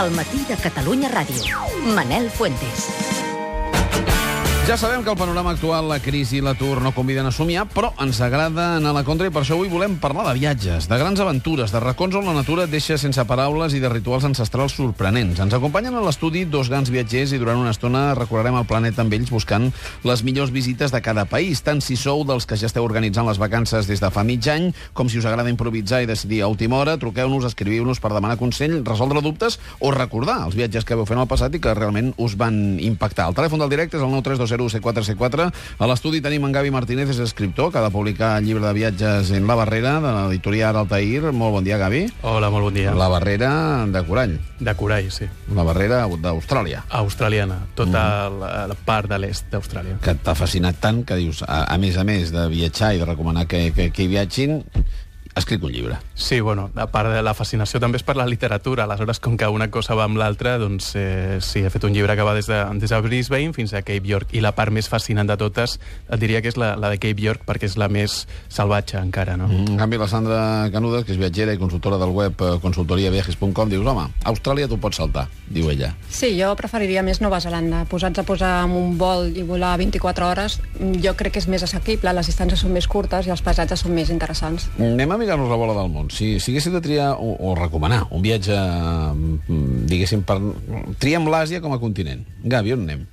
al matí de Catalunya Ràdio. Manel Fuentes. Ja sabem que el panorama actual, la crisi i l'atur no conviden a somiar, però ens agrada anar a la contra i per això avui volem parlar de viatges, de grans aventures, de racons on la natura et deixa sense paraules i de rituals ancestrals sorprenents. Ens acompanyen a l'estudi dos grans viatgers i durant una estona recorrerem el planeta amb ells buscant les millors visites de cada país, tant si sou dels que ja esteu organitzant les vacances des de fa mig any, com si us agrada improvisar i decidir a última hora, truqueu-nos, escriviu-nos per demanar consell, resoldre dubtes o recordar els viatges que veu en el passat i que realment us van impactar. El telèfon del directe és el 9320 C4C4. A l'estudi tenim en Gavi Martínez, és escriptor, que ha de publicar el llibre de viatges en La Barrera, de l'editorial Altair. Molt bon dia, Gavi. Hola, molt bon dia. La Barrera de Corall. De Corall, sí. La Barrera d'Austràlia. Australiana, tota mm. la, la part de l'est d'Austràlia. Que t'ha fascinat tant que dius, a, a més a més de viatjar i de recomanar que, que, que hi viatgin, escrit un llibre. Sí, bueno, a part de la fascinació també és per la literatura. Aleshores, com que una cosa va amb l'altra, doncs eh, sí, he fet un llibre que va des de, des de Brisbane fins a Cape York. I la part més fascinant de totes, et diria que és la, la de Cape York, perquè és la més salvatge encara, no? Mm, en canvi, la Sandra Canudes, que és viatgera i consultora del web eh, consultoriaviajes.com, dius, home, Austràlia tu pots saltar, diu ella. Sí, jo preferiria més Nova Zelanda. Posats a posar en un vol i volar 24 hores, jo crec que és més assequible, les distàncies són més curtes i els paisatges són més interessants. Anem a mirar-nos la bola del món. Si, si haguéssiu de triar o, o recomanar un viatge, mm, diguéssim, per... triem l'Àsia com a continent. Gavi, on anem?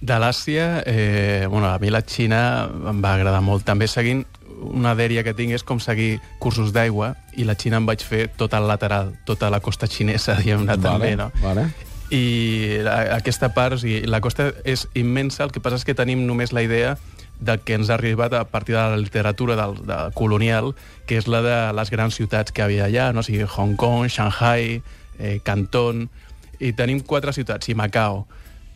De l'Àsia, eh, bueno, a mi la Xina em va agradar molt. També seguint una dèria que tinc és com seguir cursos d'aigua i la Xina em vaig fer tot el lateral, tota la costa xinesa, diguem-ne, vale, també, no? Vale. I la, aquesta part, o sigui, la costa és immensa, el que passa és que tenim només la idea del que ens ha arribat a partir de la literatura del, de colonial, que és la de les grans ciutats que havia allà, no? o sigui, Hong Kong, Shanghai, eh, Canton, i tenim quatre ciutats, i Macau.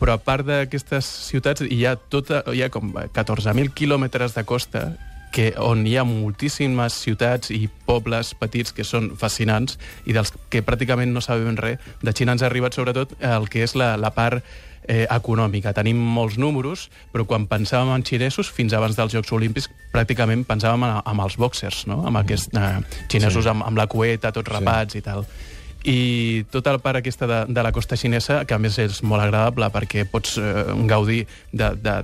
Però a part d'aquestes ciutats hi ha, tota, hi ha com 14.000 quilòmetres de costa que, on hi ha moltíssimes ciutats i pobles petits que són fascinants i dels que pràcticament no sabem res. De Xina ens ha arribat sobretot el que és la, la part eh, econòmica. Tenim molts números, però quan pensàvem en xinesos, fins abans dels Jocs Olímpics, pràcticament pensàvem en, en els boxers, no? amb aquests eh, xinesos sí. amb, amb la cueta, tots rapats sí. i tal i tota la part aquesta de, de la costa xinesa, que a més és molt agradable perquè pots eh, gaudir de, de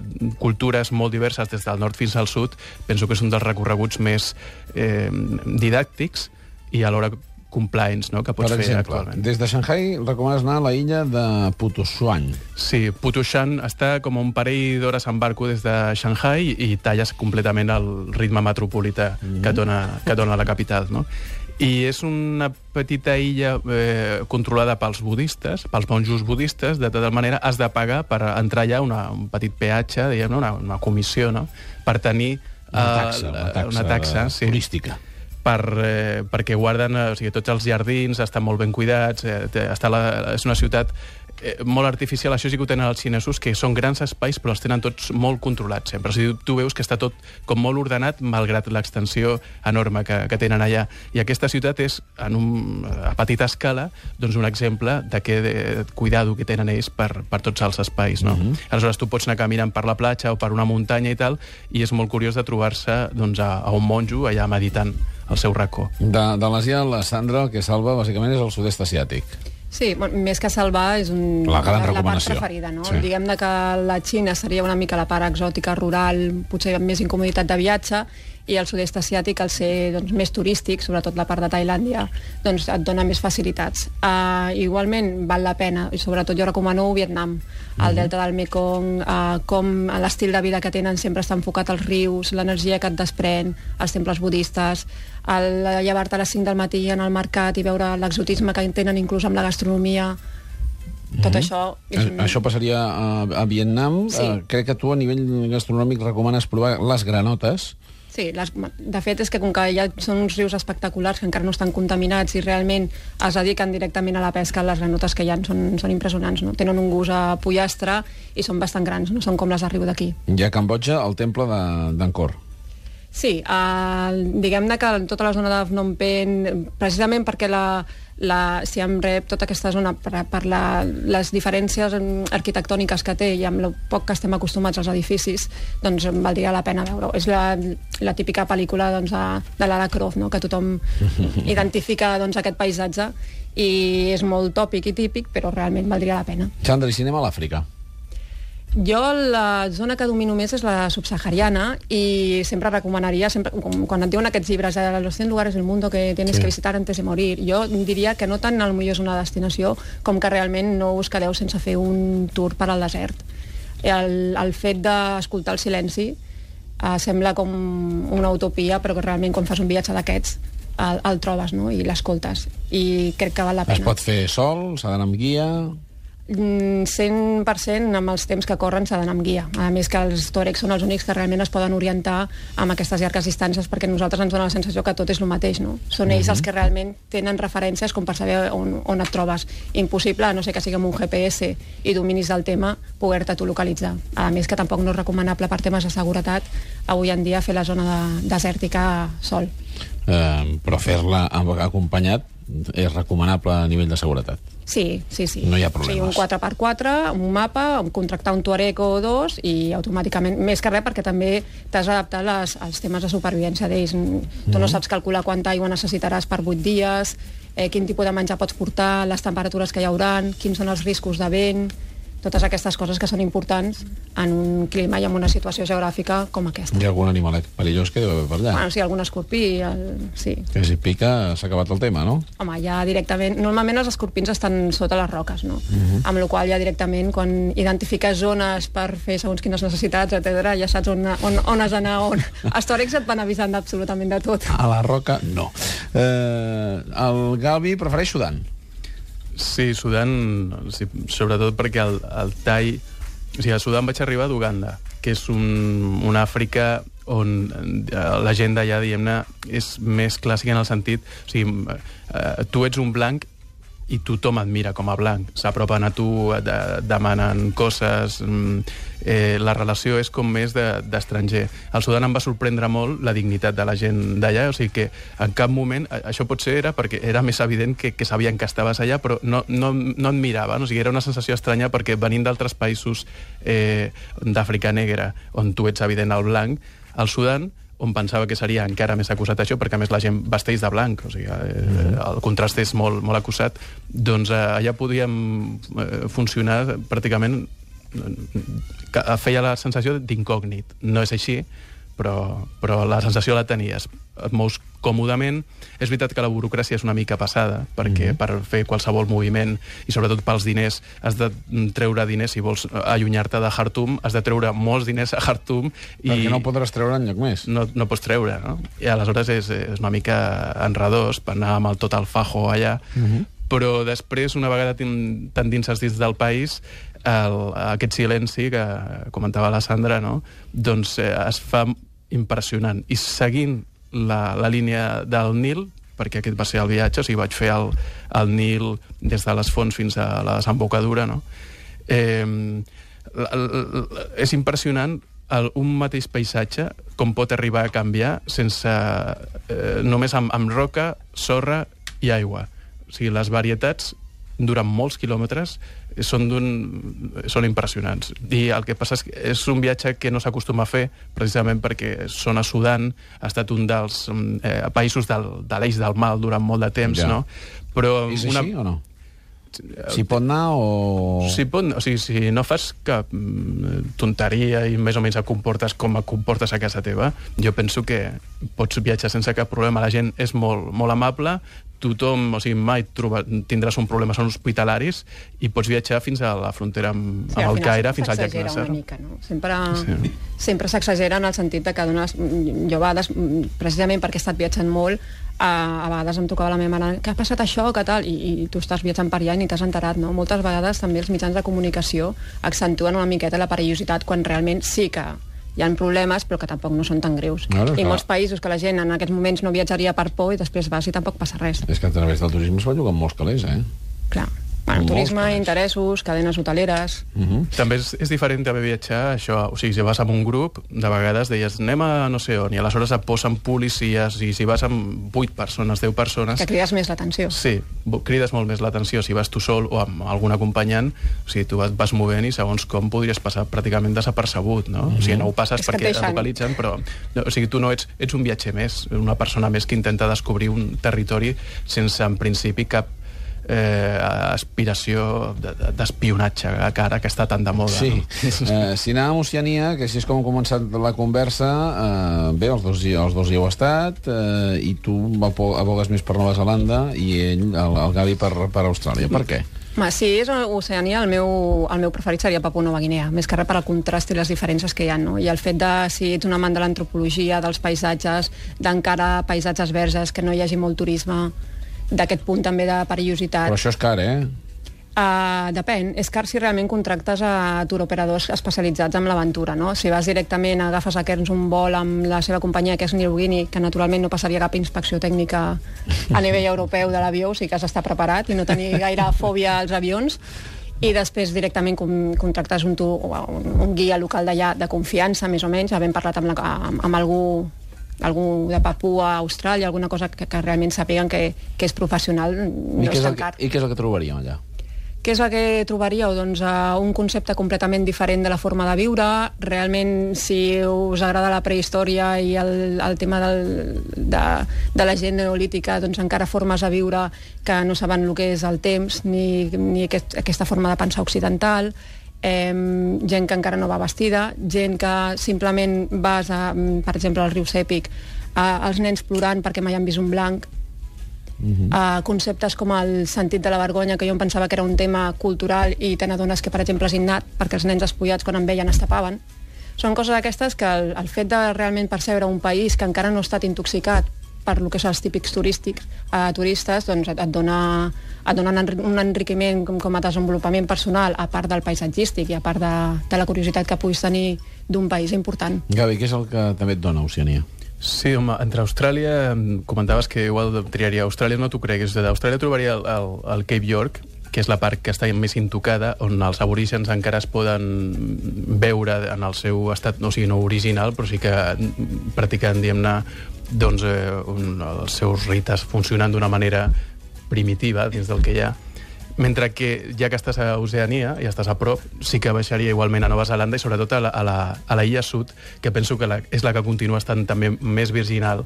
cultures molt diverses des del nord fins al sud, penso que és un dels recorreguts més eh, didàctics i alhora compliance no? que pots per exemple, fer actualment. Des de Shanghai recomanes anar a la illa de Putushuan. Sí, Putushan està com un parell d'hores en barco des de Shanghai i talles completament el ritme metropolità mm -hmm. que, dona, que dona la capital. No? I és una petita illa eh, controlada pels budistes, pels monjos budistes, de tota manera has de pagar per entrar allà una, un petit peatge, diguem una, una comissió, no? per tenir una taxa, una taxa, una taxa sí. turística per, eh, perquè guarden, eh, o sigui, tots els jardins estan molt ben cuidats, eh, està la, és una ciutat eh, molt artificial, això sí que ho tenen els xinesos, que són grans espais, però els tenen tots molt controlats sempre. O sigui, tu veus que està tot com molt ordenat, malgrat l'extensió enorme que, que tenen allà. I aquesta ciutat és, en un, a petita escala, doncs un exemple de què de cuidado que tenen ells per, per tots els espais. No? Mm -hmm. Aleshores, tu pots anar caminant per la platja o per una muntanya i tal, i és molt curiós de trobar-se doncs, a, a un monjo allà meditant el seu racó. De, de l'Àsia, la Sandra el que salva bàsicament és el sud-est asiàtic. Sí, bueno, més que salvar és un, la, gran la, la part recomanació. preferida, no? Sí. Diguem de que la Xina seria una mica la part exòtica, rural, potser amb més incomoditat de viatge, i el sud-est asiàtic, al ser doncs, més turístic, sobretot la part de Tailàndia, doncs et dona més facilitats. Uh, igualment, val la pena, i sobretot jo recomano Vietnam, el Mhm. delta del Mekong, uh, com l'estil de vida que tenen sempre està enfocat als rius, l'energia que et desprèn, els temples budistes, el llevar-te a les 5 del matí en el mercat i veure l'exotisme que tenen inclús amb la gastronomia, tot Mhm. això... És un... Això passaria a, a Vietnam. Sí. Eh, crec que tu a nivell gastronòmic recomanes provar les granotes. Sí, les, de fet és que com que ja són uns rius espectaculars que encara no estan contaminats i realment es dediquen directament a la pesca, les granotes que hi ha són, són impressionants, no? Tenen un gust a pollastre i són bastant grans, no són com les d'arribo d'aquí. I a Cambodja, el temple de- d'Angkor. Sí, el, diguem-ne que tota la zona de Phnom Penh, precisament perquè la, la, si em rep tota aquesta zona per, per la, les diferències arquitectòniques que té i amb el poc que estem acostumats als edificis, doncs em valdria la pena veure-ho. És la, la típica pel·lícula doncs, de, de Lara Croft, no? que tothom identifica doncs, aquest paisatge i és molt tòpic i típic, però realment valdria la pena. Sandra, i cinema a l'Àfrica? Jo la zona que domino més és la subsahariana i sempre recomanaria, sempre, com, quan et diuen aquests llibres, eh, los 100 lugares del mundo que tienes Sí. que visitar antes de morir, jo diria que no tant al millor és una destinació com que realment no us quedeu sense fer un tour per al desert. El, el fet d'escoltar el silenci eh, sembla com una utopia, però que realment quan fas un viatge d'aquests el, el trobes no? i l'escoltes i crec que val la Es pena. pot fer sol, s'ha d'anar amb guia... Mm, 100% amb els temps que corren s'ha d'anar amb guia. A més que els tòrecs són els únics que realment es poden orientar amb aquestes llargues distàncies perquè nosaltres ens dona la sensació que tot és el mateix, no? Són ells els que realment tenen referències com per saber on, on et trobes. Impossible, no sé que sigui amb un GPS i dominis del tema, poder-te tu localitzar. A més que tampoc no és recomanable per temes de seguretat avui en dia fer la zona de, desèrtica sol. Eh, però fer-la acompanyat és recomanable a nivell de seguretat. Sí, sí, sí. No hi ha problemes. un 4x4, un mapa, un contractar un Tuareg o dos i automàticament, més que res perquè també t'has d'adaptar les- als temes de supervivència d'ells. Tu Mhm. no saps calcular quanta aigua necessitaràs per 8 dies, eh, quin tipus de menjar pots portar, les temperatures que hi hauran, quins són els riscos de vent, totes aquestes coses que són importants en un clima i en una situació geogràfica com aquesta. Hi ha algun animalet perillós que deu haver per allà. Bueno, sí, algun escorpí, el... sí. Que si pica s'ha acabat el tema, no? Home, ja directament... Normalment els escorpins estan sota les roques, no? Mhm. Amb la qual ja directament, quan identifiques zones per fer segons quines necessitats, etc., ja saps on, on, on has d'anar, on... Els tòrics et van avisant absolutament de tot. A la roca, no. Eh, el Galvi prefereix Sudan. Sí, Sudan, sí, sobretot perquè el, el Tai... O sigui, a Sudan vaig arribar d'Uganda, que és un, una Àfrica on eh, la gent d'allà, diguem-ne, és més clàssica en el sentit... O sigui, eh, tu ets un blanc i tothom et mira com a blanc. S'apropen a tu, de, demanen coses... mm, Eh, la relació és com més de- d'estranger. De, Al Sudan em va sorprendre molt la dignitat de la gent d'allà, o sigui que en cap moment, això potser era perquè era més evident que, que sabien que estaves allà, però no, no, no et miraven, o sigui, era una sensació estranya perquè venint d'altres països eh, d'Àfrica negra, on tu ets evident el blanc, al Sudan on pensava que seria encara més acusat això, perquè a més la gent vesteix de blanc, o sigui, eh, el contrast és molt, molt acusat, doncs eh, allà podíem eh, funcionar pràcticament que feia la sensació d'incògnit. No és així, però, però la sensació la tenies. Et mous còmodament. És veritat que la burocràcia és una mica passada, perquè Mhm. per fer qualsevol moviment, i sobretot pels diners, has de treure diners, si vols allunyar-te de Khartoum, has de treure molts diners a Khartoum i Perquè no podràs treure enlloc més. no, no pots treure, no? I aleshores és, és una mica enredós per anar amb el tot el fajo allà, uh -huh. però després, una vegada t'endinses dins del país, el, aquest silenci que comentava la Sandra, no? doncs eh, es fa impressionant. I seguint la, la línia del Nil, perquè aquest va ser el viatge, o sigui, vaig fer el, el Nil des de les fonts fins a la desembocadura, no? Eh, l- l- l- és impressionant el, un mateix paisatge com pot arribar a canviar sense eh, només amb, amb roca, sorra i aigua. O sigui, les varietats durant molts quilòmetres són, són impressionants. I el que passa és que és un viatge que no s'acostuma a fer, precisament perquè són a Sudan, ha estat un dels mm, eh, països del, de l'eix del mal durant molt de temps, Ja. no? Però És així o no? S'hi pot anar o... si, pot, o sigui, si no fas cap mm, tonteria i més o menys et comportes com et comportes a casa teva, jo penso que pots viatjar sense cap problema. La gent és molt, molt amable, tothom, o sigui, mai troba, tindràs un problema, són hospitalaris, i pots viatjar fins a la frontera amb, Sí, amb el Caire, fins al llac s'exagera Nasser. una mica, no? Sempre, Sí. sempre s'exagera en el sentit de que dones... Jo a vegades, precisament perquè he estat viatjant molt, a, a vegades em tocava la meva mare, què ha passat això, què tal? I, i tu estàs viatjant per allà i ni t'has enterat, no? Moltes vegades també els mitjans de comunicació accentuen una miqueta la perillositat quan realment sí que hi ha problemes, però que tampoc no són tan greus. Claro, I clar. molts països que la gent en aquests moments no viatjaria per por i després vas i tampoc passa res. És que a través del turisme es va llogar amb molts calés, eh? Clar. Bueno, Molts turisme, canals. interessos, cadenes hoteleres... També és, és diferent també viatjar, això, o sigui, si vas amb un grup, de vegades deies, anem a no sé on, i aleshores et posen policies, i si vas amb 8 persones, 10 persones... que crides més l'atenció. Sí, crides molt més l'atenció si vas tu sol o amb algun acompanyant, o sigui, tu et vas movent i segons com podries passar pràcticament desapercebut, no? O sigui, no ho passes És que et perquè et localitzen, però... No, o sigui, tu no ets, ets un viatger més, una persona més que intenta descobrir un territori sense, en principi, cap eh, aspiració de- de- d'espionatge, que ara que està tan de moda. Sí, No? eh, si anàvem a Oceania, que així és com ha començat la conversa, eh, bé, els dos, els dos hi heu estat, eh, i tu abogues més per Nova Zelanda i ell, el, el Gavi, per, per Austràlia. Per què? Home, si és Oceania, el meu, el meu preferit seria Papua Nova Guinea, més que res per al contrast i les diferències que hi ha, no? I el fet de, si ets un amant de l'antropologia, dels paisatges, d'encara paisatges verges, que no hi hagi molt turisme, d'aquest punt també de perillositat. Però això és car, eh? Uh, depèn, és car si realment contractes a turoperadors especialitzats en l'aventura, no? Si vas directament, agafes a Kerns un vol amb la seva companyia, que és Nilguini, que naturalment no passaria cap inspecció tècnica a nivell europeu de l'avió, o sigui que has d'estar preparat i no tenir gaire fòbia als avions, i després directament com, contractes un, tu, un, un guia local d'allà de confiança, més o menys, havent parlat amb, la, amb, amb algú algú de Papua, Austràlia, alguna cosa que, que realment sàpiguen que, que és professional, no I, és tan que, car. I què és el que trobaríem allà? Què és el que trobaríeu? Doncs uh, un concepte completament diferent de la forma de viure. Realment, si us agrada la prehistòria i el, el tema del, de, de la gent neolítica, doncs encara formes de viure que no saben el que és el temps ni, ni aquest, aquesta forma de pensar occidental. Eh, gent que encara no va vestida, gent que simplement vas, a, per exemple, al riu Sèpic, a, els nens plorant perquè mai han vist un blanc, uh, conceptes com el sentit de la vergonya, que jo em pensava que era un tema cultural i te n'adones que, per exemple, és innat, perquè els nens despullats quan en veien es tapaven. Són coses aquestes que el, el fet de realment percebre un país que encara no ha estat intoxicat per lo que són els típics turístics, eh, turistes, doncs et, et dona, et dona un enri- un enriquiment com, com a desenvolupament personal, a part del paisatgístic i a part de, de la curiositat que puguis tenir d'un país important. Gavi, què és el que també et dona Oceania? Sí, home, entre Austràlia, comentaves que igual triaria Austràlia, no t'ho creguis. D'Austràlia trobaria el, el, el Cape York, que és la part que està més intocada, on els aborígens encara es poden veure en el seu estat, no o sigui, no original, però sí que practicant, diguem-ne, doncs, eh, un, els seus rites funcionant d'una manera primitiva dins del que hi ha. Mentre que, ja que estàs a Oceania i estàs a prop, sí que baixaria igualment a Nova Zelanda i sobretot a la, a la, a la illa sud, que penso que la, és la que continua estant també més virginal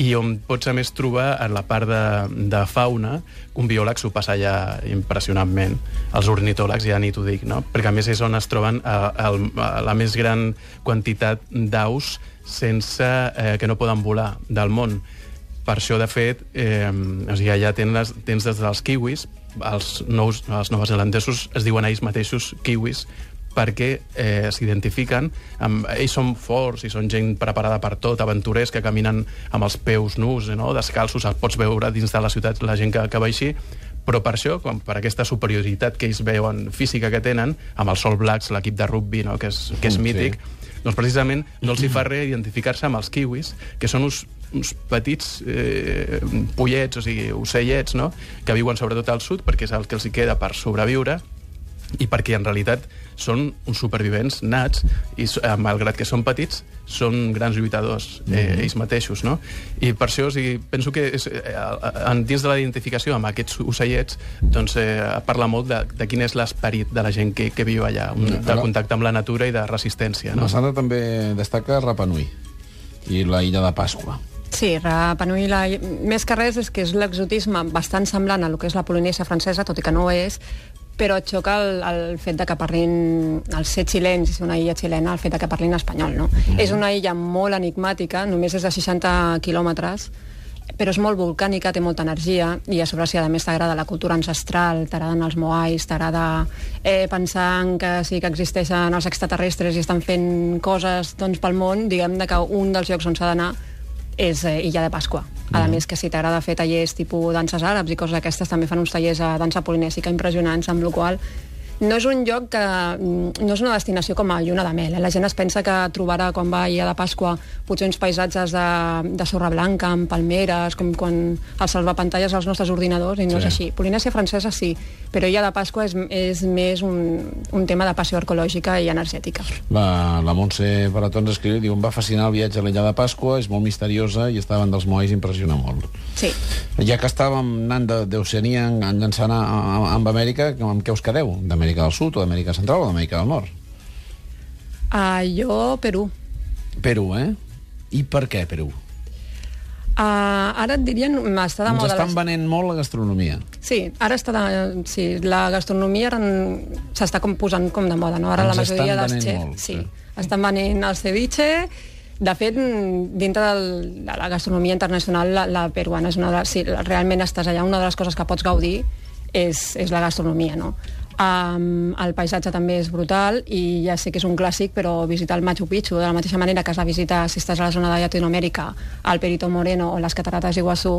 i on pots a més trobar en la part de, de fauna un biòleg s'ho passa allà impressionantment els ornitòlegs ja ni t'ho dic no? perquè a més és on es troben a, a, a la més gran quantitat d'aus sense eh, que no poden volar del món per això, de fet, eh, o sigui, allà tens, les, tens des dels kiwis, els, nous, els neozelandesos es diuen ells mateixos kiwis, perquè eh, s'identifiquen amb... Ells són forts i són gent preparada per tot, aventurers que caminen amb els peus nus, eh, no? descalços, els pots veure dins de la ciutat la gent que, que va així, però per això, com per aquesta superioritat que ells veuen física que tenen, amb els All Blacks, l'equip de rugby, no? que és, que és Mm, sí. Doncs precisament no els hi fa res identificar-se amb els kiwis, que són uns, uns petits eh, pollets, o sigui, ocellets, no? que viuen sobretot al sud, perquè és el que els hi queda per sobreviure, i perquè en realitat són uns supervivents nats i eh, malgrat que són petits són grans lluitadors eh, ells mateixos no? i per això o sigui, penso que és, eh, en, dins de la identificació amb aquests ocellets doncs eh, parla molt de, de quin és l'esperit de la gent que, que viu allà un, de Ara- contacte amb la natura i de resistència No? Sandra també destaca Rapa Nui i la illa de Pasqua. Sí, Rapa Nui, la... més que res, és que és l'exotisme bastant semblant a lo que és la Polinèsia francesa, tot i que no ho és, però et xoca el, el fet de que parlin els set xilens, és una illa xilena, el fet de que parlin espanyol, no? Mm. És una illa molt enigmàtica, només és de 60 quilòmetres, però és molt volcànica, té molta energia, i a sobre si a més t'agrada la cultura ancestral, t'agraden els moais, t'agrada eh, pensar en que sí que existeixen els extraterrestres i estan fent coses doncs, pel món, diguem de que un dels llocs on s'ha d'anar és eh, Illa de Pasqua. A més que si t'agrada fer tallers tipus danses àrabs i coses d'aquestes, també fan uns tallers a dansa polinèsica impressionants, amb la qual no és un lloc que... mm, no és una destinació com a Lluna de Mel. Eh? La gent es pensa que trobarà, quan va a de Pasqua, potser uns paisatges de, de sorra blanca, amb palmeres, com quan els salvapantalles als nostres ordinadors, i no Sí. és així. Polinèsia francesa sí, però Illa de Pasqua és, és més un, un tema de passió arqueològica i energètica. La, la Montse Barató ens escriu, diu, em va fascinar el viatge a l'illa de Pasqua, és molt misteriosa i estaven dels moais impressiona molt. Sí. Ja que estàvem anant de- d'Oceania en- en llançant a, a, amb Amèrica, amb què us quedeu? D'Amèrica del Sud o d'Amèrica Central o d'Amèrica del Nord? Uh, jo, Perú. Perú, eh? I per què Perú? Uh, ara et dirien, està de Ens moda... estan les- venent molt la gastronomia. Sí, ara està de, sí, la gastronomia ara en- s'està com posant com de moda, no? Ara Ens la majoria dels xefs... molt, sí, sí. estan venent el ceviche. De fet, dintre del, de la gastronomia internacional, la, la peruana és una de les... Si realment estàs allà, una de les coses que pots gaudir és, és la gastronomia, no? Um, el paisatge també és brutal i ja sé que és un clàssic, però visitar el Machu Picchu de la mateixa manera que has de visitar, si estàs a la zona de Llatinoamèrica, el Perito Moreno o les catarates d'Iguassú,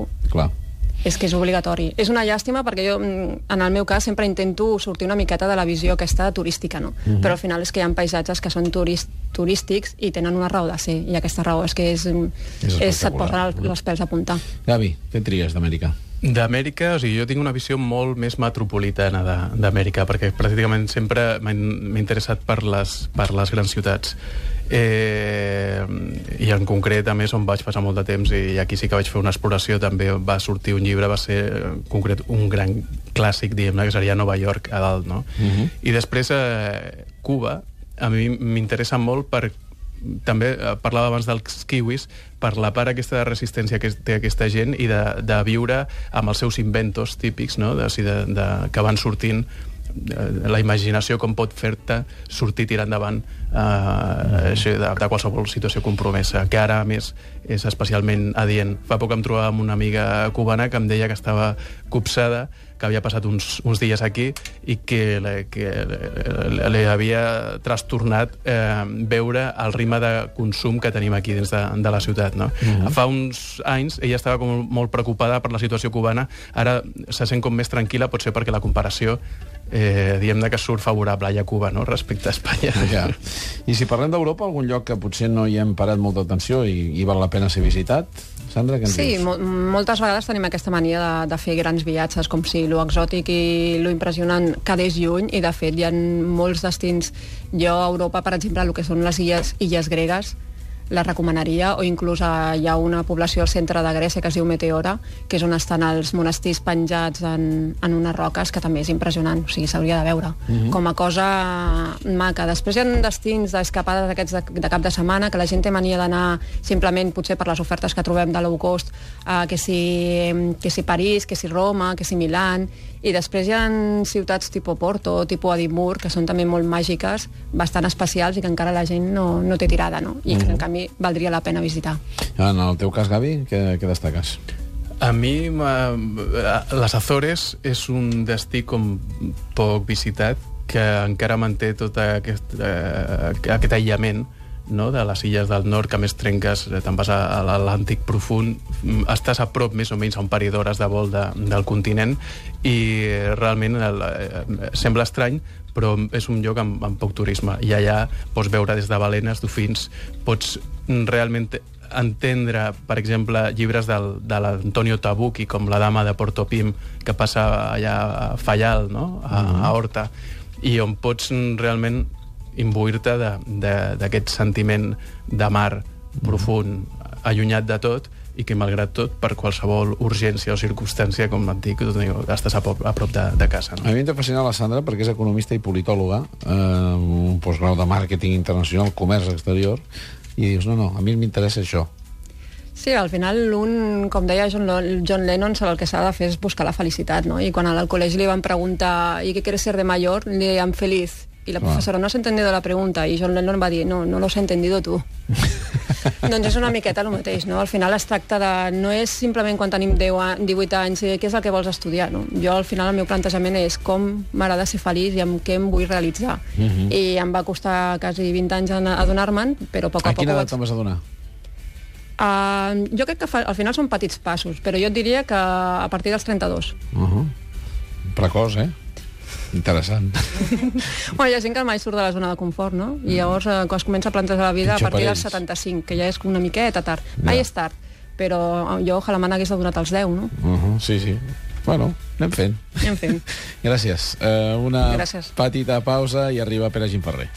és que és obligatori. És una llàstima perquè jo, mm, en el meu cas, sempre intento sortir una miqueta de la visió aquesta turística, no? Mhm. Però al final és que hi ha paisatges que són turist, turístics i tenen una raó de ser, i aquesta raó és que és, És és espectacular. el, els pèls a puntar. Gavi, què tries d'Amèrica? D'Amèrica, o sigui, jo tinc una visió molt més metropolitana d'Amèrica, perquè pràcticament sempre m'he interessat per les, per les grans ciutats. Eh, I en concret, a més, on vaig passar molt de temps, i aquí sí que vaig fer una exploració, també va sortir un llibre, va ser en concret un gran clàssic, diguem-ne, que seria Nova York a dalt, no? Mhm. I després, eh, Cuba, a mi m'interessa molt per també eh, parlava abans dels kiwis, per la part aquesta de resistència que té aquesta gent i de, de viure amb els seus inventos típics, no? de, de, de, que van sortint eh, la imaginació com pot fer-te sortir tirant endavant eh, de, de qualsevol situació compromesa, que ara, a més, és especialment adient. Fa poc em trobava amb una amiga cubana que em deia que estava copsada, que havia passat uns, uns dies aquí i que, le, que le, li havia trastornat eh, veure el ritme de consum que tenim aquí dins de, de la ciutat. No? Mm -hmm. Fa uns anys ella estava com molt preocupada per la situació cubana, ara se sent com més tranquil·la, potser perquè la comparació eh, diguem que surt favorable allà a Cuba no? respecte a Espanya. Ja. I si parlem d'Europa, algun lloc que potser no hi hem parat molta atenció i, i val la pena ser visitat? Sandra, què ens Sí, dius? mo moltes vegades tenim aquesta mania de, de fer grans viatges, com si lo exòtic i lo impressionant quedés lluny, i de fet hi ha molts destins. Jo a Europa, per exemple, el que són les illes, illes gregues, les recomanaria, o inclús eh, hi ha una població al centre de Grècia que es diu Meteora, que és on estan els monestirs penjats en, en unes roques, que també és impressionant, o sigui, s'hauria de veure, com a cosa maca. Després hi ha destins d'escapades aquests de, de cap de setmana, que la gent té mania d'anar simplement, potser per les ofertes que trobem de low cost, eh, que, si, que si París, que si Roma, que si Milán, i després hi ha ciutats tipus Porto, tipus Edimburg, que són també molt màgiques, bastant especials i que encara la gent no, no té tirada, no? I que, en canvi, valdria la pena visitar. En el teu cas, Gavi, què, què destaques? A mi, les Azores és un destí com poc visitat, que encara manté tot aquest, eh, aquest aïllament no? de les illes del nord, que a més trenques, eh, te'n vas a, a l'Atlàntic profund, mm, estàs a prop més o menys a un parell d'hores de vol de, del continent i realment el, eh, sembla estrany, però és un lloc amb, amb poc turisme. I allà pots veure des de balenes, dofins, pots mm, realment entendre, per exemple, llibres del, de l'Antonio Tabucchi, com La dama de Portopim, que passa allà a Fallal, no? a, a Horta, i on pots mm, realment imbuir-te d'aquest sentiment de mar profund, allunyat de tot, i que, malgrat tot, per qualsevol urgència o circumstància, com et dic, doncs, estàs a prop, a prop de, de casa. No? A mi m'ha fascinat la Sandra perquè és economista i politòloga, eh, un postgrau de màrqueting internacional, comerç exterior, i dius, no, no, a mi m'interessa això. Sí, al final un, com deia John, John Lennon, el que s'ha de fer és buscar la felicitat, no? I quan al col·legi li van preguntar ¿y qué quieres ser de mayor? Le deien feliz. Y la professora no s'ha entendido la pregunta i John Lennon va dir, no, no he entendido tu. doncs és una miqueta el mateix, no? Al final es tracta de... No és simplement quan tenim 10 a, 18 anys, eh, què és el que vols estudiar, no? Jo al final el meu plantejament és com m'agrada ser feliç i amb què em vull realitzar. I em va costar quasi 20 anys en- adonar-me'n, però a poc a, A poc quina ho edat vaig... te'n vas adonar? Uh, jo crec que fa, al final són petits passos, però jo et diria que a partir dels 32. Uh -huh. Precoç, eh? Interessant. Bueno, hi ha gent que mai surt de la zona de confort, no? I llavors, eh, quan es comença a plantejar la vida Pitjor a partir dels ells. 75, que ja és una miqueta tard. Mai Ja. és tard, però jo ojalà me n'hagués donat els 10, no? Uh -huh, sí, sí. Bueno, anem fent. Anem fent. Gràcies. Uh, una Gràcies. petita pausa i arriba Pere Gimferrer.